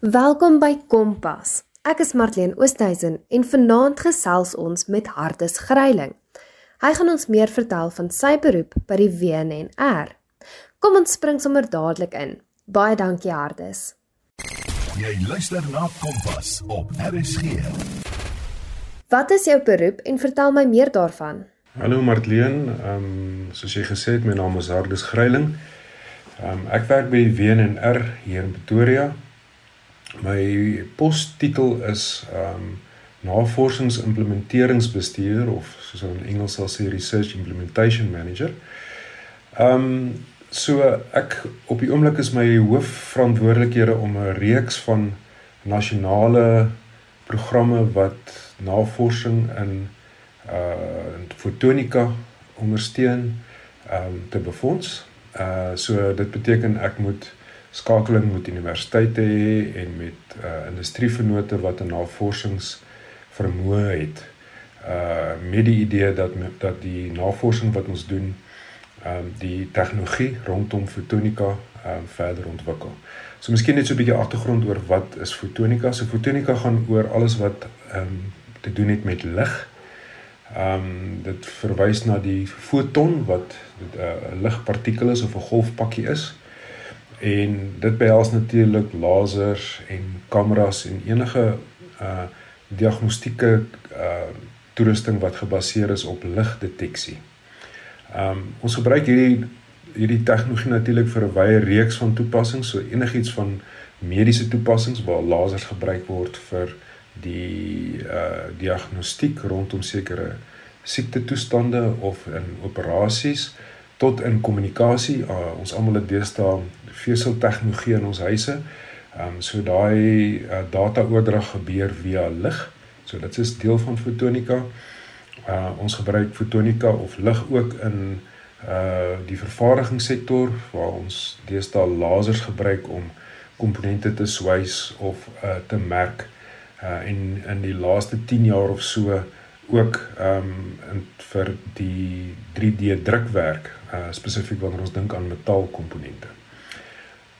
Welkom by Kompas. Ek is Marlene Oosthuizen en vanaand gesels ons met Hardes Gryiling. Hy gaan ons meer vertel van sy beroep by die WNR. Kom ons spring sommer dadelik in. Baie dankie Hardes. Jy luister na Kompas op RSG. Wat is jou beroep en vertel my meer daarvan? Hallo Marlene, ehm um, soos jy gesê het, my naam is Hardes Gryiling. Ehm um, ek werk by die WNR hier in Pretoria My postitel is um navorsingsimplementeringsbestuurder of soos in Engels sal sê research implementation manager. Um so ek op die oomblik is my hoofverantwoordelikhede om 'n reeks van nasionale programme wat navorsing in uh fotonika ondersteun um te befonds. Uh so dit beteken ek moet skakeling met universiteite hê en met uh industrievennote wat 'n navorsings vermoë het. Uh met die idee dat dat die navorsing wat ons doen ehm um, die tegnologie rondom fotonika ehm um, verder ontwikkel. So miskien net so 'n bietjie agtergrond oor wat is fotonika? So fotonika gaan oor alles wat ehm um, te doen het met lig. Ehm um, dit verwys na die foton wat 'n uh, ligpartikel is of 'n golfpakkie is en dit behels natuurlik lasers en kameras en enige uh diagnostieke uh toerusting wat gebaseer is op ligdeteksie. Um ons gebruik hierdie hierdie tegnologie natuurlik vir 'n wye reeks van toepassings, so enigiets van mediese toepassings waar lasers gebruik word vir die uh diagnostiek rondom sekere siekte toestande of in operasies tot in kommunikasie. Uh, ons almal het deesdae vesel tegnologie in ons huise. Ehm um, so daai uh, data oordrag gebeur via lig. So dit is deel van fotonika. Uh ons gebruik fotonika of lig ook in uh die vervaardigingssektor waar ons deesdae lasers gebruik om komponente te swys of uh te merk. Uh en in die laaste 10 jaar of so ook ehm um, vir die 3D drukwerk uh spesifiek wanneer ons dink aan metaalkomponente.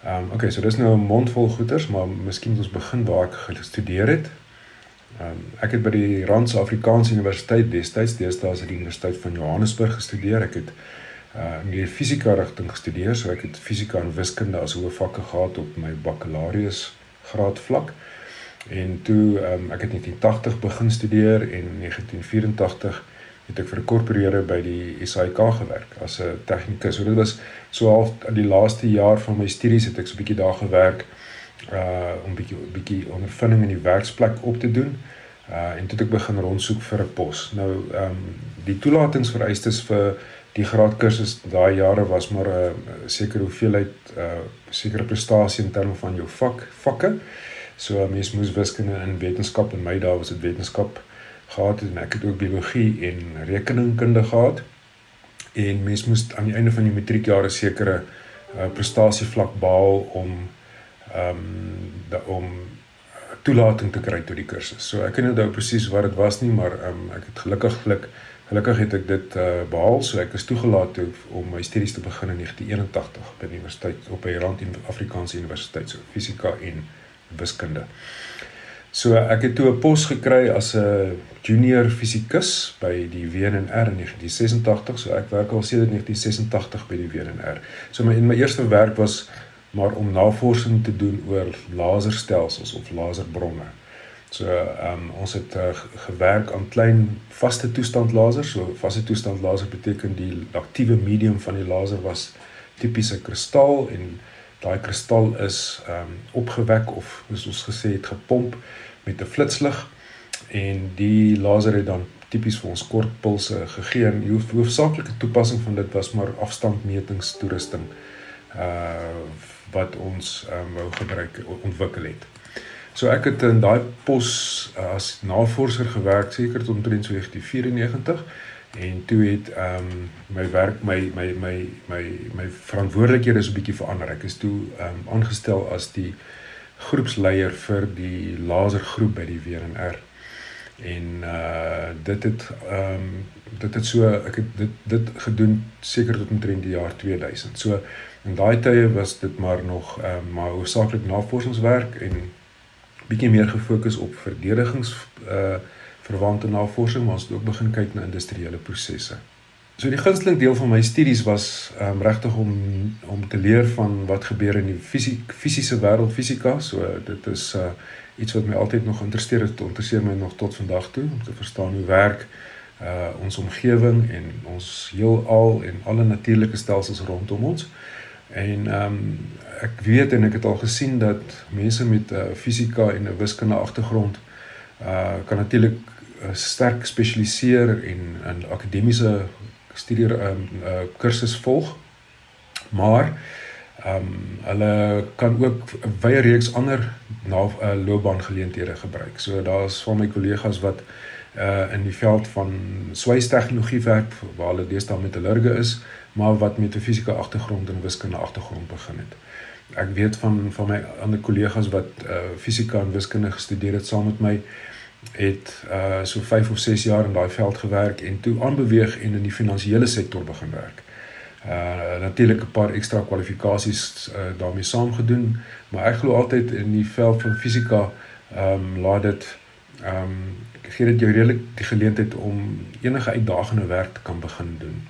Ehm um, okay, so dis nou 'n mondvol goeters, maar miskien moet ons begin waar ek gestudeer het. Ehm um, ek het by die Rand Suid-Afrikaanse Universiteit destyds, dit die Universiteit van Johannesburg gestudeer. Ek het uh in die fisika rigting gestudeer, so ek het fisika en wiskunde as hoofvakke gehad op my bakkalaureus graad vlak. En toe ehm um, ek het in 1980 begin studeer en in 1984 het ek vir 'n korporeerder by die SAIK gewerk as 'n tegnikus. So dit was so half in die laaste jaar van my studies het ek so 'n bietjie daar gewerk uh om bietjie bietjie ondervinding in die werksplek op te doen. Uh en toe het ek begin rondsoek vir 'n pos. Nou ehm um, die toelatingsvereistes vir die graadkursus daai jare was maar 'n uh, sekere hoeveelheid uh sekere prestasie in terme van jou vak vakke. So uh, mens moes wiskunde in wetenskap en my dae was dit wetenskap gehad en ek het ook biologie en rekeningkunde gehad. En mens moes aan die einde van die matriekjare sekere uh, prestasievlak behaal om ehm um, om toelating te kry tot die kursus. So ek kan nie onthou presies wat dit was nie, maar ehm um, ek het gelukkiglik gelukkig het ek dit uh, behaal. So ek is toegelaat toe om my studies te begin in 1981 by die universiteit op by Rand Afrikaanse Universiteit so fisika en wiskunde. So ek het toe 'n pos gekry as 'n junior fisikus by die WNR in 1986. So ek werk al sedert 1986 by die WNR. So my in my eerste werk was maar om navorsing te doen oor laserstelsels of laserbronne. So ehm um, ons het uh, gewerk aan klein vaste toestand lasers. So vaste toestand laser beteken die aktiewe medium van die laser was tipiese kristal en daai kristal is ehm um, opgewek of soos ons gesê het gepomp met 'n flitslig en die laser het dan tipies vir ons kortpulse gegee en die hoofsaaklike toepassing van dit was maar afstandmetingstoerusting uh wat ons ehm um, wou gebruik ontwikkel het. So ek het in daai pos uh, as navorser gewerk seker tot omtrent so 1994 en toe het ehm um, my werk my my my my my verantwoordelikhede is 'n bietjie verander. Ek is toe ehm um, aangestel as die groepsleier vir die lasergroep by die WNR. En uh dit het ehm um, dit het so ek het dit dit gedoen seker tot omtrent die jaar 2000. So in daai tye was dit maar nog ehm um, maar hoofsaaklik navorsingswerk en bietjie meer gefokus op verdedigings uh verwante navorsing, maar ons het ook begin kyk na industriële prosesse. So die gunsteling deel van my studies was um, regtig om om te leer van wat gebeur in die fisiek fisiese wêreld fisika. So dit is uh iets wat my altyd nog interesseer het, interesseer my nog tot vandag toe om te verstaan hoe werk uh ons omgewing en ons heelal en alle natuurlike stelsels rondom ons. En ehm um, ek weet en ek het al gesien dat mense met 'n uh, fisika en 'n wiskunde agtergrond uh kan natuurlik sterk spesialiseer en 'n akademiese studie ehm um, uh, kursus volg. Maar ehm um, hulle kan ook 'n wye reeks ander na uh, loopbaangeleenthede gebruik. So daar's van my kollegas wat uh in die veld van swystegnologie werk waar hulle deesdae metallurge is, maar wat met 'n fisiese agtergrond en wiskunde agtergrond begin het. Ek weet van van my ander kollegas wat uh fisika en wiskunde gestudeer het saam met my het uh so 5 of 6 jaar in daai veld gewerk en toe aanbeweeg en in die finansiële sektor begin werk. Uh natuurlik 'n paar ekstra kwalifikasies uh, daarmee saamgedoen, maar ek glo altyd in die veld van fisika ehm um, laat dit ehm um, gee dit jou redelik die geleentheid om enige uitdagende werk te kan begin doen.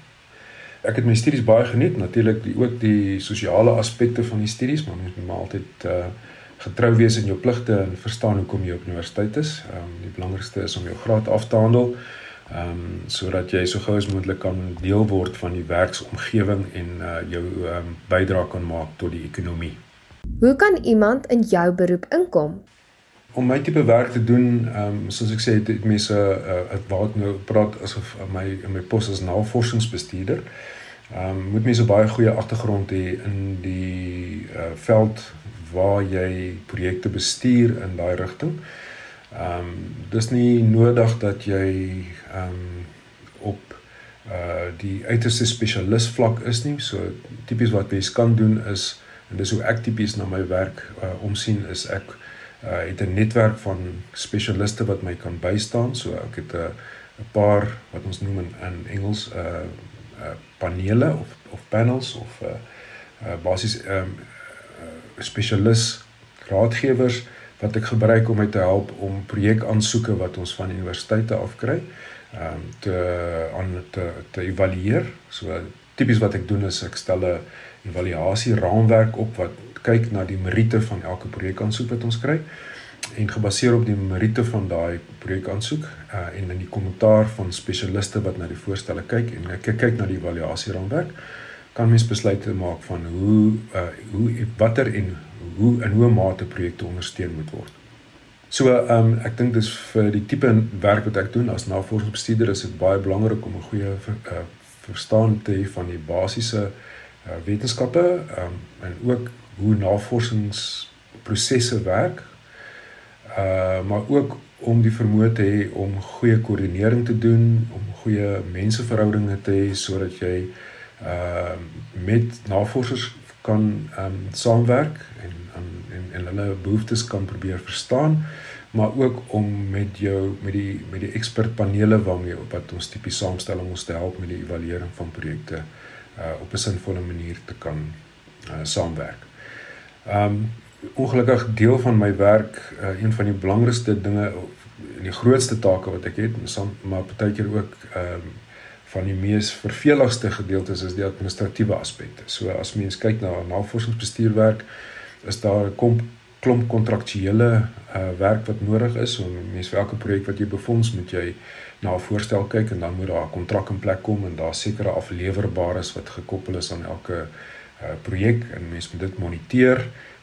Ek het my studies baie geniet, natuurlik ook die sosiale aspekte van die studies, maar mens moet maar altyd uh getrou wees in jou pligte en verstaan hoekom jy op universiteit is. Ehm um, die belangrikste is om jou graad af te handel. Ehm um, sodat jy so gou as moontlik kan deel word van die werksomgewing en uh jou ehm um, bydrae kan maak tot die ekonomie. Hoe kan iemand in jou beroep inkom? Om my tipe werk te doen, ehm um, soos ek sê, het mense uh waar ek nou praat asof my in my pos as navorsingsbestuurder. Ehm um, moet mense baie goeie agtergrond hê in die uh veld waar jy projekte bestuur in daai rigting. Ehm um, dis nie nodig dat jy ehm um, op uh die uiterste spesialis vlak is nie. So tipies wat jy kan doen is en dis hoe ek tipies na my werk uh, omsien is ek uh het 'n netwerk van spesialiste wat my kan bystaan. So ek het 'n uh, 'n paar wat ons noem in, in Engels uh uh panele of of panels of uh, uh basies ehm um, spesialis raadgewers wat ek gebruik om my te help om projekaansoeke wat ons van universiteite afkry ehm um, te aan te te evalueer. So tipies wat ek doen is ek stel 'n evaluasie raamwerk op wat kyk na die meriete van elke projekaansoek wat ons kry en gebaseer op die meriete van daai projekaansoek uh, en in die kommentaar van spesialiste wat na die voorstelle kyk en ek kyk na die evaluasie raamwerk kan mens besluite maak van hoe uh hoe watter en hoe in hoe mate projekte ondersteun moet word. So ehm um, ek dink dis vir die tipe werk wat ek doen as navorsingsbestuurder is dit baie belangrik om 'n goeie uh, verstaan te hê van die basiese uh, wetenskappe ehm um, en ook hoe navorsingsprosesse werk. Uh maar ook om die vermoë te hê om goeie koördinering te doen, om goeie menseverhoudinge te hê sodat jy uh met navorsers kan ehm um, saamwerk en en en hulle behoeftes kan probeer verstaan maar ook om met jou met die met die ekspertpanele waarmee op wat ons tipies saamstel om ons te help met die evaluering van projekte uh op 'n sinvolle manier te kan uh saamwerk. Ehm um, ongelukkig deel van my werk uh een van die belangrikste dinge en die grootste take wat ek het maar partykeer ook ehm um, van die mees verveligste gedeeltes is die administratiewe aspekte. So as mens kyk na navorsingsbestuurwerk, is daar 'n klomp klomp kontraktuele uh, werk wat nodig is. So mens vir elke projek wat jy befonds, moet jy na 'n voorstel kyk en dan moet daar 'n kontrak in plek kom en daar sekere aflewerbares wat gekoppel is aan elke uh, projek en mens moet dit moniteer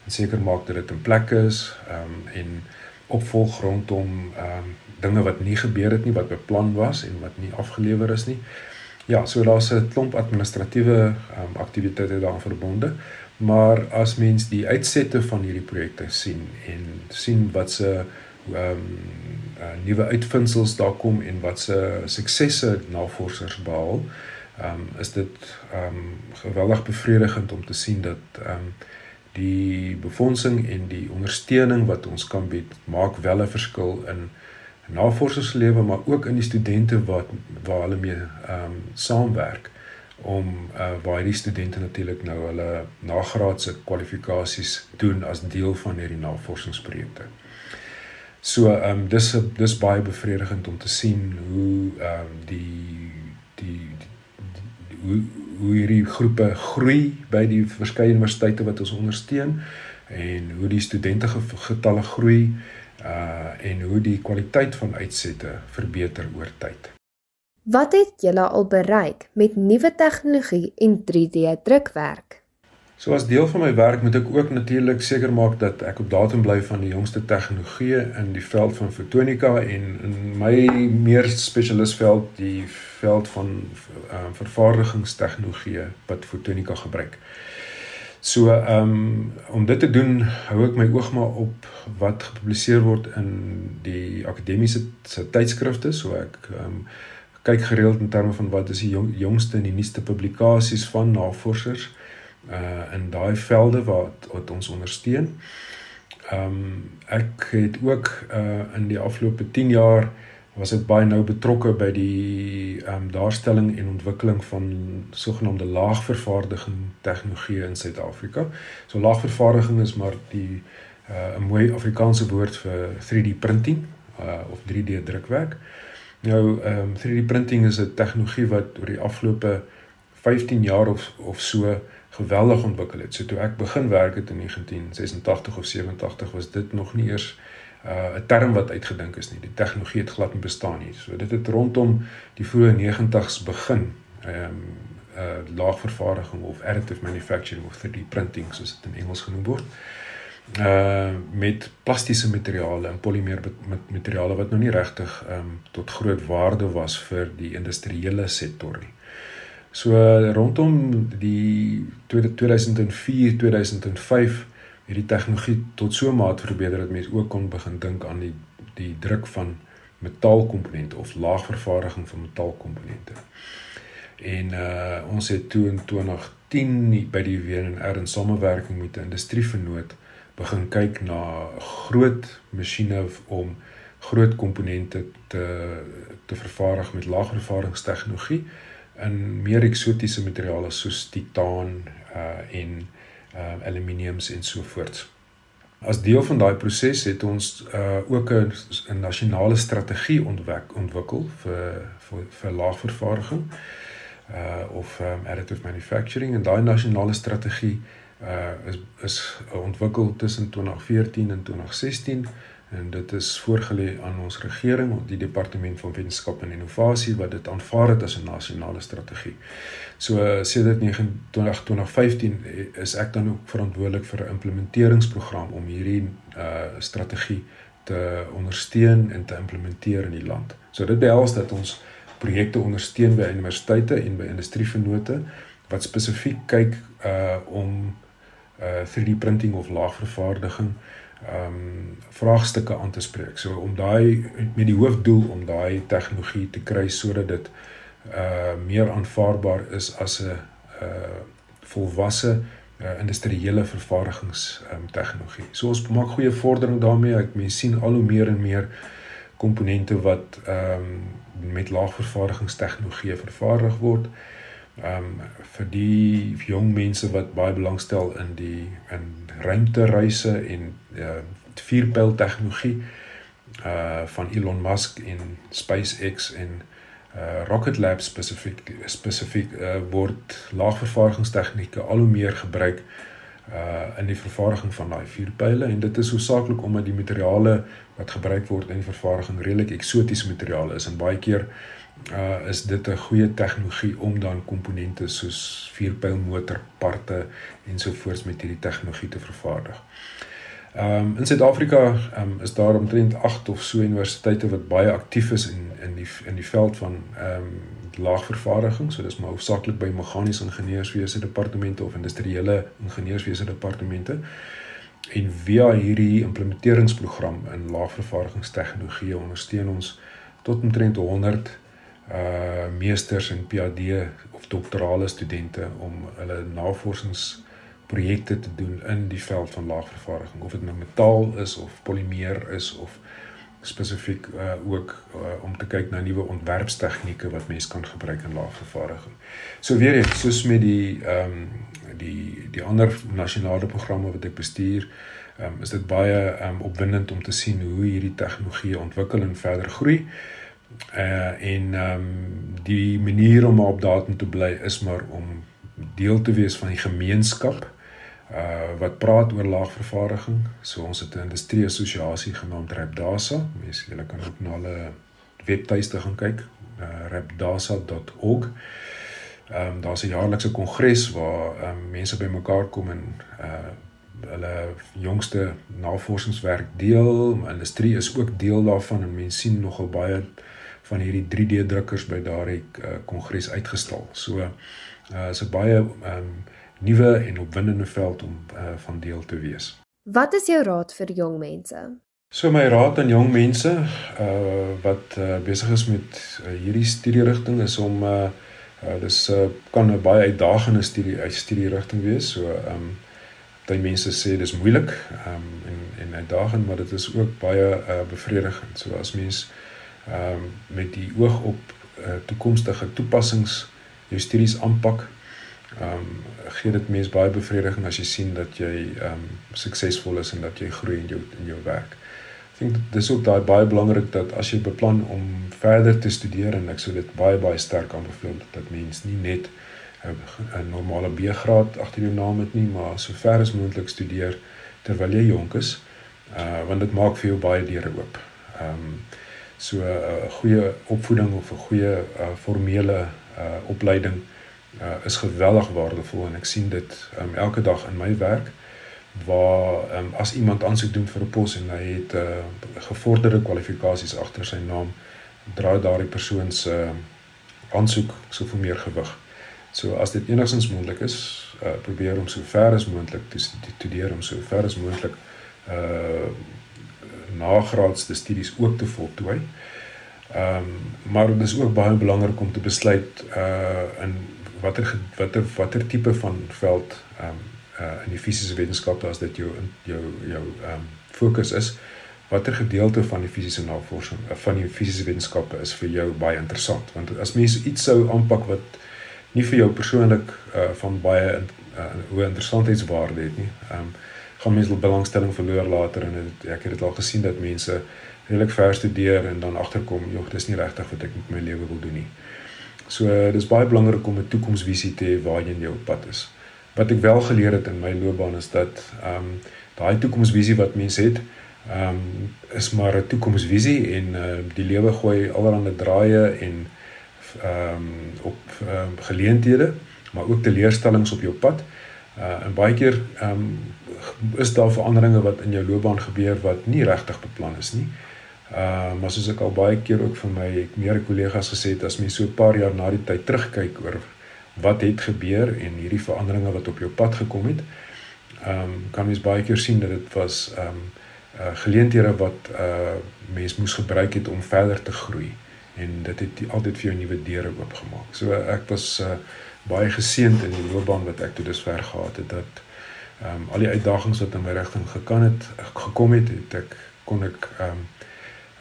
en seker maak dat dit in plek is um, en opvolg rondom ehm um, dinge wat nie gebeur het nie wat beplan was en wat nie afgelewer is nie. Ja, so daar's 'n klomp administratiewe um, aktiwiteite daaraan verbonde. Maar as mens die uitsette van hierdie projekte sien en sien wat se ehm um, uh, nuwe uitvindsels daar kom en wat se suksesse navorsers behaal, ehm um, is dit ehm um, geweldig bevredigend om te sien dat ehm um, die befondsing en die ondersteuning wat ons kan bied maak wel 'n verskil in navorsingslewe maar ook in die studente wat waar hulle mee ehm um, saamwerk om uh, waar hierdie studente natuurlik nou hulle nagraadse kwalifikasies doen as deel van hierdie navorsingsprojekte. So ehm um, dis dis baie bevredigend om te sien hoe ehm um, die die, die, die hoe hoe hierdie groepe groei by die verskeie universiteite wat ons ondersteun en hoe die studente getalle groei uh en hoe die kwaliteit van uitsette verbeter oor tyd. Wat het julle al bereik met nuwe tegnologie en 3D drukwerk? So as deel van my werk moet ek ook natuurlik seker maak dat ek op datum bly van die jongste tegnologieë in die veld van fotonika en in my meer spesialisveld die veld van uh, vervaardigingstegnologieë wat fotonika gebruik. So ehm um, om dit te doen hou ek my oog maar op wat gepubliseer word in die akademiese tydskrifte so ek ehm um, kyk gereeld in terme van wat is die jong, jongste en die nuutste publikasies van navorsers uh in daai velde wat wat ons ondersteun. Ehm um, ek het ook uh in die afgelope 10 jaar was ek baie nou betrokke by die ehm um, daarstelling en ontwikkeling van sogenaamde laagvervaardiging tegnologie in Suid-Afrika. So laagvervaardiging is maar die uh 'n mooi Afrikaanse woord vir 3D printing uh of 3D drukwerk. Nou ehm um, 3D printing is 'n tegnologie wat oor die afgelope 15 jaar of of so geweldig ontwikkel het. So toe ek begin werk het in 1986 of 87 was dit nog nie eers 'n uh, term wat uitgedink is nie. Die tegnologie het glad nie bestaan nie. So dit het rondom die vroeë 90's begin. Ehm um, uh laagvervaardiging of additive manufacturing of 3D printing soos dit in Engels genoem word. Uh met plastiese materiale en polimeer materiale wat nou nie regtig ehm um, tot groot waarde was vir die industriële sektor nie. So rondom die 2004 2005 het die tegnologie tot so 'n mate verbeter dat mense ook kon begin dink aan die die druk van metaalkomponente of laagvervaardiging van metaalkomponente. En uh ons het toe in 2010 by die WNR in samewerking met 'n industrievernoot begin kyk na groot masjiene om groot komponente te te vervaardig met laagvervaardigingstegnologie in meer eksotiese materiale soos titaan uh en uh aluminiums en so voort. As deel van daai proses het ons uh ook 'n nasionale strategie ontwik ontwikkel vir vir vir laagvervaardiging uh of um, additive manufacturing en daai nasionale strategie uh is is ontwikkel tussen 2014 en 2016 en dit is voorgelê aan ons regering op die departement van wetenskap en innovasie wat dit aanvaar het as 'n nasionale strategie. So sedert 2015 is ek dan ook verantwoordelik vir 'n implementeringsprogram om hierdie uh strategie te ondersteun en te implementeer in die land. So dit behels dat ons projekte ondersteun by universiteite en by industrievennote wat spesifiek kyk uh om uh 3D printing of laagvervaardiging ehm um, vraagstukke aan te spreek. So om daai met die hoofdoel om daai tegnologie te kry sodat dit uh meer aanvaarbaar is as 'n uh volwasse uh, industriële vervaardigings ehm um, tegnologie. So ons maak goeie vordering daarmee. Ek mens sien al hoe meer en meer komponente wat ehm um, met laagvervaardigingstegnologie vervaardig word. Ehm um, vir die jong mense wat baie belangstel in die in ruimtereise en uh vierpyl tegnologie uh van Elon Musk en SpaceX en uh Rocket Lab spesifiek spesifiek uh word laagvervaardigingstegnieke al hoe meer gebruik uh in die vervaardiging van daai vierpyle en dit is hoofsaaklik omdat die materiale wat gebruik word in die vervaardiging redelik eksotiese materiale is en baie keer is dit 'n goeie tegnologie om dan komponente soos vierpylmotorparte ensovoorts met hierdie tegnologie te vervaardig. Ehm um, in Suid-Afrika um, is daar omtrent 8 of so universiteite wat baie aktief is in in die in die veld van ehm um, laagvervaardiging. So dis maar hoofsaaklik by meganiese ingenieurswese departemente of industriële ingenieurswese departemente. En via hierdie implementeringsprogram in laagvervaardigingstegnologie ondersteun ons tot omtrent 100 uh meesters en PhD of doktorale studente om hulle navorsingsprojekte te doen in die veld van laagvervaardiging of dit nou metaal is of polimeer is of spesifiek uh ook uh, om te kyk na nuwe ontwerpstegnieke wat mense kan gebruik in laagvervaardiging. So weer eens soos met die ehm um, die die ander nasionale programme wat ek bestuur ehm um, is dit baie ehm um, opwindend om te sien hoe hierdie tegnologie ontwikkel en verder groei. Uh en ehm um, die manier om op datum te bly is maar om deel te wees van die gemeenskap uh wat praat oor laagvervaardiging. So ons het 'n industrie assosiasie genaamd Repdasa. Mense julle kan ook na hulle webtuiste gaan kyk, uh repdasa.org. Ehm um, daar's 'n jaarlikse kongres waar um, mense bymekaar kom en uh hulle jongste navorsingswerk deel. Industrie is ook deel daarvan en mense sien nogal baie van hierdie 3D drukkers by daardie uh, kongres uitgestal. So uh is 'n baie um, nuwe en opwindende veld om uh, van deel te wees. Wat is jou raad vir jong mense? So my raad aan jong mense uh wat uh, besig is met uh, hierdie studierigting is om uh, uh dis uh, kan 'n baie uitdagende studie uit studierigting wees. So um baie mense sê dis moeilik um en en uitdagend, maar dit is ook baie uh bevredigend. So as mens um met die oog op uh, toekomstige toepassings jou studies aanpak ehm um, gee dit mens baie bevrediging as jy sien dat jy ehm um, suksesvol is en dat jy groei in jou in jou werk. Ek dink dit is ook daai baie belangrik dat as jy beplan om verder te studeer en ek sou dit baie baie sterk aanbeveel dat mens nie net 'n normale B-graad agter jou naam het nie, maar so ver as moontlik studeer terwyl jy jonk is. Uh want dit maak vir jou baie deure oop. Ehm um, so 'n uh, goeie opvoeding of 'n goeie uh, formele uh opleiding uh, is geweldig waardevol en ek sien dit um, elke dag in my werk waar um, as iemand aansoek doen vir 'n pos en hy het uh, gevorderde kwalifikasies agter sy naam dra daardie persoon se uh, aansoek soveel meer gewig. So as dit enigstens moontlik is, uh, probeer om so ver as moontlik te studeer om so ver as moontlik uh nagraadse studies ook te voltooi. Ehm um, maar dit is ook baie belangrik om te besluit uh in watter watter watter tipe van veld ehm um, uh in die fisiese wetenskappe as dit jou jou jou ehm um, fokus is watter gedeelte van die fisiese navorsing uh, van die fisiese wetenskappe is vir jou baie interessant want as mens iets sou aanpak wat nie vir jou persoonlik uh van baie uh, hoe interessantheidswaarde het nie ehm um, gaan mense belangstelling verloor later en het, ek het dit al gesien dat mense redelik ver studeer en dan agterkom jog dis nie regtig wat ek met my lewe wil doen nie. So dis baie belangrik om 'n toekomsvisie te hê waar jy in jou pad is. Wat ek wel geleer het in my loopbaan is dat ehm um, daai toekomsvisie wat mense het, ehm um, is maar 'n toekomsvisie en uh, die lewe gooi allerlei draaie en ehm um, op um, geleenthede, maar ook teleurstellings op jou pad. Uh en baie keer ehm um, is daar veranderinge wat in jou loopbaan gebeur wat nie regtig beplan is nie. Ehm uh, maar soos ek al baie keer ook vir my meer kollegas gesê het as mens so 'n paar jaar na die tyd terugkyk oor wat het gebeur en hierdie veranderinge wat op jou pad gekom het, ehm um, kan mens baie keer sien dat dit was ehm um, uh, geleenthede wat uh mens moes gebruik het om verder te groei en dit het altyd vir jou nuwe deure oopgemaak. So ek was uh baie geseënd in die loopbaan wat ek tot dusver gehad het dat ehm um, al die uitdagings wat in my rigting gekom het gekom het, het ek kon ek ehm um,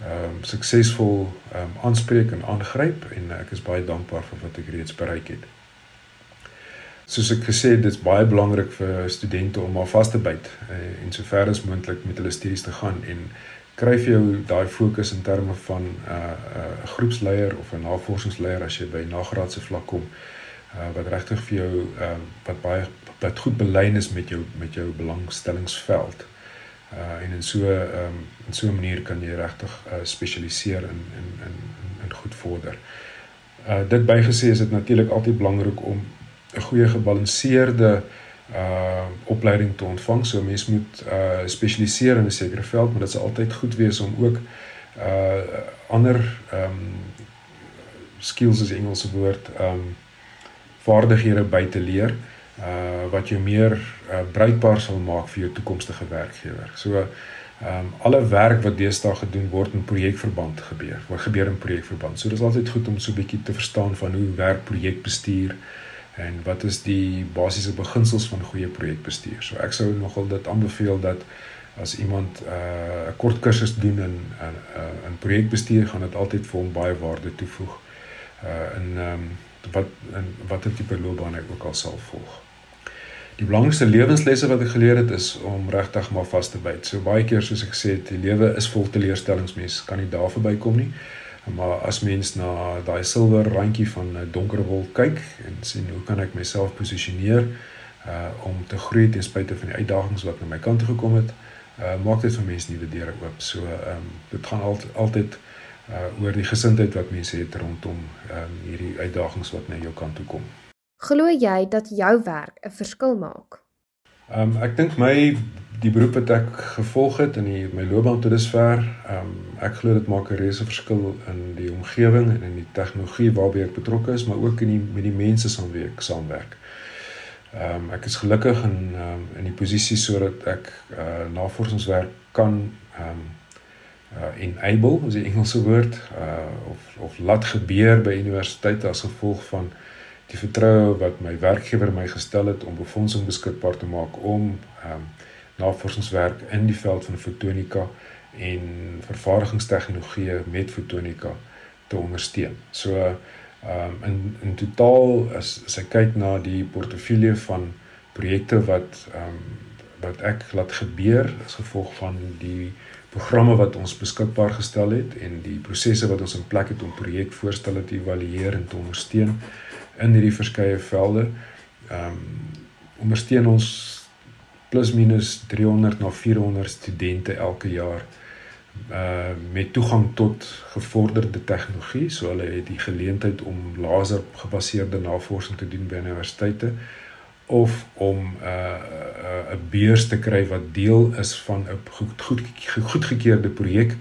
ehm um, suksesvol ehm um, aanspreek en aangryp en ek is baie dankbaar vir wat ek reeds bereik het. Soos ek gesê het, dit is baie belangrik vir studente om maar vas te byt uh, en sover as moontlik met hulle studies te gaan en kry vir jou daai fokus in terme van 'n uh, 'n uh, groepsleier of 'n navorsingsleier as jy by nagraadse vlak kom uh, wat regtig vir jou ehm uh, wat baie wat goed belyn is met jou met jou belangstellingsveld. Uh en in so ehm um, in so 'n manier kan jy regtig uh, spesialiseer in in in in goed vorder. Uh dit bygesê is dit natuurlik altyd belangrik om 'n goeie gebalanseerde uh opleiding te ontvang. So mens moet uh spesialiseer in 'n sekere veld, maar dit sal altyd goed wees om ook uh ander ehm um, skills is Engelse woord ehm um, vaardighede by te leer uh wat jou meer uh, bruikbaar sal maak vir jou toekomstige werkgewer. So ehm um, alle werk wat deesdae gedoen word in projekverband gebeur. Wat gebeur in projekverband? So dis altyd goed om so 'n bietjie te verstaan van hoe werk projekbestuur en wat is die basiese beginsels van goeie projekbestuur. So ek sou nogal dit aanbeveel dat as iemand 'n uh, kort kursus doen in in uh, in projekbestuur gaan dit altyd vir hom baie waarde toevoeg. Uh in ehm um, wat in watter tipe loopbaan ek ook al sal volg. Die belangrikste lewenslesse wat ek geleer het is om regtig maar vas te byt. So baie keer soos ek gesê het, die lewe is vol teleurstellings, mens kan nie daar verbykom nie. Maar as mens na daai silwer randjie van 'n donker wolk kyk en sien hoe kan ek myself posisioneer uh om te groei ten spyte van die uitdagings wat na my kant toe gekom het, uh maak dit vir mense nuwe deure oop. So ehm um, dit gaan altyd altyd uh oor die gesindheid wat mense het rondom ehm um, hierdie uitdagings wat na jou kant toe kom. Glo jy dat jou werk 'n verskil maak? Ehm um, ek dink my die beroep wat ek gevolg het in die, my loopbaan tot dusver, ehm um, ek glo dit maak 'n reuse verskil in die omgewing en in die tegnologie waarby ek betrokke is, maar ook in die met die mense saam wie ek saamwerk. Ehm um, ek is gelukkig in um, in die posisie sodat ek uh navorsingswerk kan ehm um, uh enable, is die Engelse woord, uh of of laat gebeur by universiteite as gevolg van die vertroue wat my werkgewer my gestel het om befondsing beskikbaar te maak om ehm um, navorsingswerk in die veld van fotonika en vervaardigingstegnologie met fotonika te ondersteun. So ehm um, in in totaal as as ek kyk na die portefeulje van projekte wat ehm um, wat ek laat gebeur as gevolg van die programme wat ons beskikbaar gestel het en die prosesse wat ons in plek het om projekvoorstelle te evalueer en te ondersteun in hierdie verskeie velde. Ehm um, ondersteun ons plus minus 300 na 400 studente elke jaar uh met toegang tot gevorderde tegnologie, so hulle het die geleentheid om laser gebaseerde navorsing te doen by universiteite of om 'n uh, 'n beurs te kry wat deel is van 'n goed goed goedgekeurde projek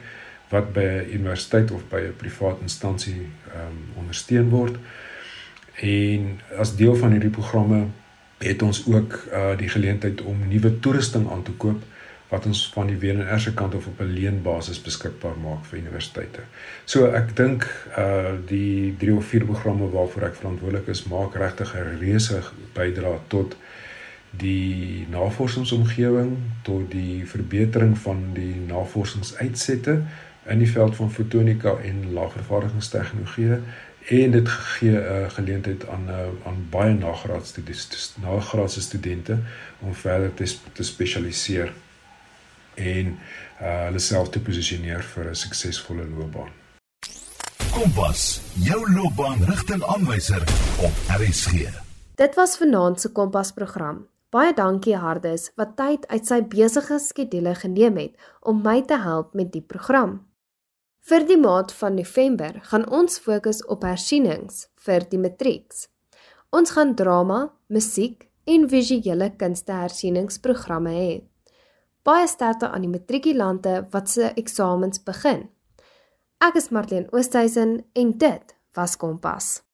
wat by 'n universiteit of by 'n privaat instansie ehm um, ondersteun word. En as deel van hierdie programme het ons ook uh die geleentheid om nuwe toerusting aan te koop wat ons van die WNR se kant of op 'n leenbasis beskikbaar maak vir universiteite. So ek dink uh die 3 of 4 programme waarvoor ek verantwoordelik is, maak regtig 'n reuse bydrae tot die navorsingsomgewing, tot die verbetering van die navorsingsuitsette in die veld van fotonika en laagvervaardigingstegnologie en dit gee 'n uh, geleentheid aan uh, aan baie nagraadse nagraadse studente om verder te, te spesialiseer en uh, hulle self te posisioneer vir 'n suksesvolle loopbaan. Kompas, jou loopbaanrigtingaanwyser op RSG. Dit was vanaand se Kompas program. Baie dankie Hardes wat tyd uit sy besige skedule geneem het om my te help met die program. Vir die maand van November gaan ons fokus op hersienings vir die matrieks. Ons gaan drama, musiek en visuele kunste hersieningsprogramme hê. Baie sterkte aan die matrikulante wat se eksamens begin. Ek is Marlene Oosthuizen en dit was Kompas.